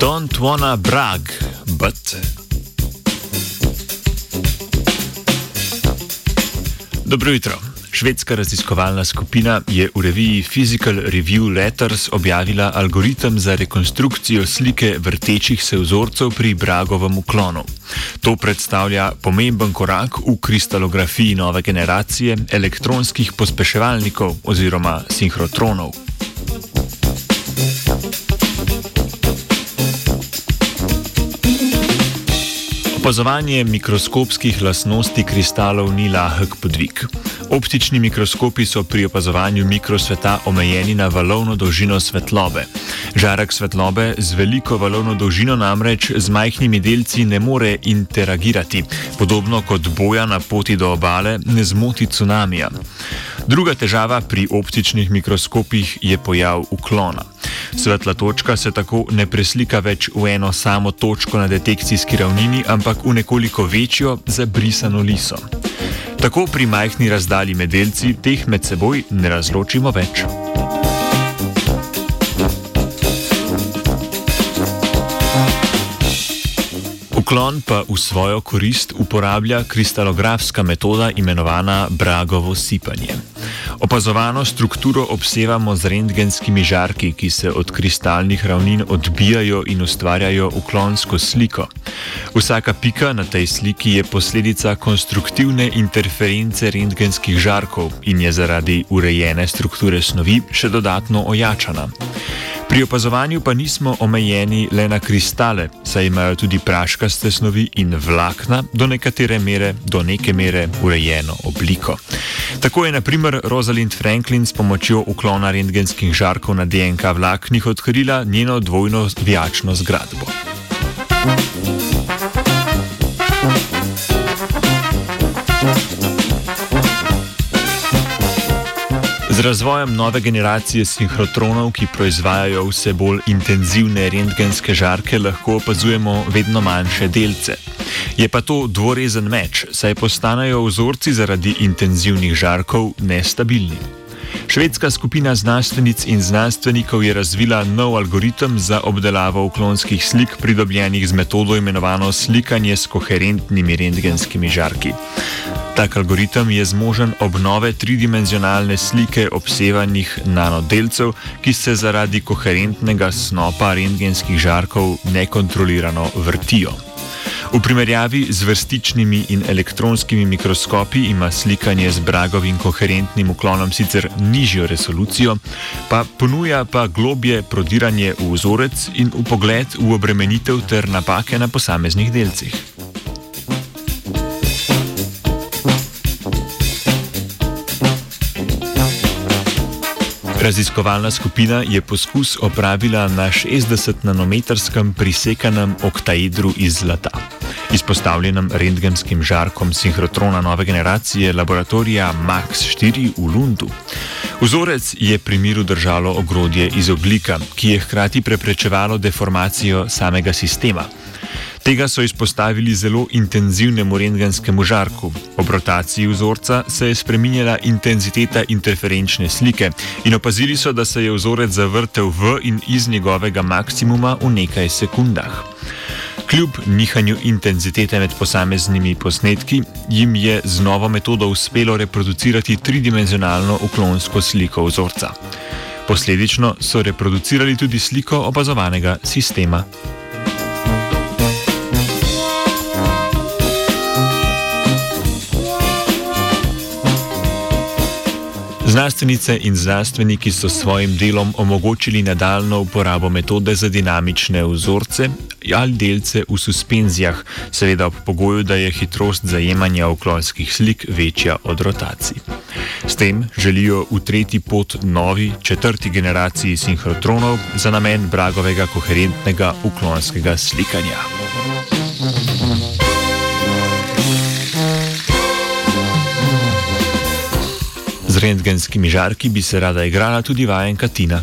Don't wanna brag, but. Dobro jutro. Švedska raziskovalna skupina je v reviji Physical Review Letters objavila algoritem za rekonstrukcijo slike vrtečih se vzorcev pri Bragovem uklonu. To predstavlja pomemben korak v kristalografiji nove generacije elektronskih pospeševalnikov oziroma sinhrotronov. Opazovanje mikroskopskih lastnosti kristalov ni lahek podvig. Optični mikroskopi so pri opazovanju mikrosveta omejeni na valovno dolžino svetlobe. Žarek svetlobe z veliko valovno dolžino namreč z majhnimi delci ne more interagirati, podobno kot boja na poti do obale ne zmoti tsunamija. Druga težava pri optičnih mikroskopih je pojav uklona. Svetla točka se tako ne preslika več v eno samo točko na detekcijski ravnini, ampak v nekoliko večjo, zabrisano liso. Tako pri majhni razdalji med delci teh med seboj ne razločimo več. Uklon pa v svojo korist uporablja kristalografska metoda imenovana Bragovo sipanje. Opazovano strukturo obsevamo z rentgenskimi žarki, ki se od kristalnih ravnin odbijajo in ustvarjajo uklonsko sliko. Vsaka pika na tej sliki je posledica konstruktivne interference rentgenskih žarkov in je zaradi urejene strukture snovi še dodatno ojačana. Pri opazovanju pa nismo omejeni le na kristale, saj imajo tudi praškaste snovi in vlakna do nekatere mere, do neke mere urejeno obliko. Tako je naprimer Rosalind Franklin s pomočjo uklona rentgenskih žarkov na DNK vlaknih odkrila njeno dvojno vijačno zgradbo. Z razvojem nove generacije sinhrotronov, ki proizvajajo vse bolj intenzivne rentgenske žarke, lahko opazujemo vedno manjše delce. Je pa to dvorezen meč, saj postanejo vzorci zaradi intenzivnih žarkov nestabilni. Švedska skupina znanstvenic in znanstvenikov je razvila nov algoritem za obdelavo uklonskih slik, pridobljenih z metodo imenovano slikanje s koherentnimi rentgenskimi žarki. Tak algoritem je zmožen obnove tridimenzionalne slike obsevanih nanodelcev, ki se zaradi koherentnega snopa rentgenskih žarkov nekontrolirano vrtijo. V primerjavi z vrstičnimi in elektronskimi mikroskopi ima slikanje z bragovim koherentnim uklonom sicer nižjo resolucijo, pa ponuja pa globje prodiranje v vzorec in v pogled v obremenitev ter napake na posameznih delcih. Raziskovalna skupina je poskus opravila na 60-nanometrskem prisekanem oktaedru iz zlata, izpostavljenem rentgenskim žarkom sinhrotrona nove generacije laboratorija MAX-4 v Lundu. Vzorec je pri miru držalo ogrodje iz oglika, ki je hkrati preprečevalo deformacijo samega sistema. Tega so izpostavili zelo intenzivnemu rentgenskemu žarku. Ob rotaciji vzorca se je spremenjala intenziteta interferenčne slike in opazili so, da se je vzorec zavrtel v in iz njegovega maksimuma v nekaj sekundah. Kljub nihanju intenzitete med posameznimi posnetki, jim je z novo metodo uspelo reproducirati tridimenzionalno uklonsko sliko vzorca. Posledično so reproducirali tudi sliko opazovanega sistema. Znanstvenice in znanstveniki so s svojim delom omogočili nadaljno uporabo metode za dinamične vzorce ali delce v suspenzijah, seveda ob pogoju, da je hitrost zajemanja okoljskih slik večja od rotacij. S tem želijo utreti pot novi, četrti generaciji sinhrotronov za namen bragovega koherentnega uklonskega slikanja. Z rentgenskimi žarki bi se rada igrala tudi vajenka Tina.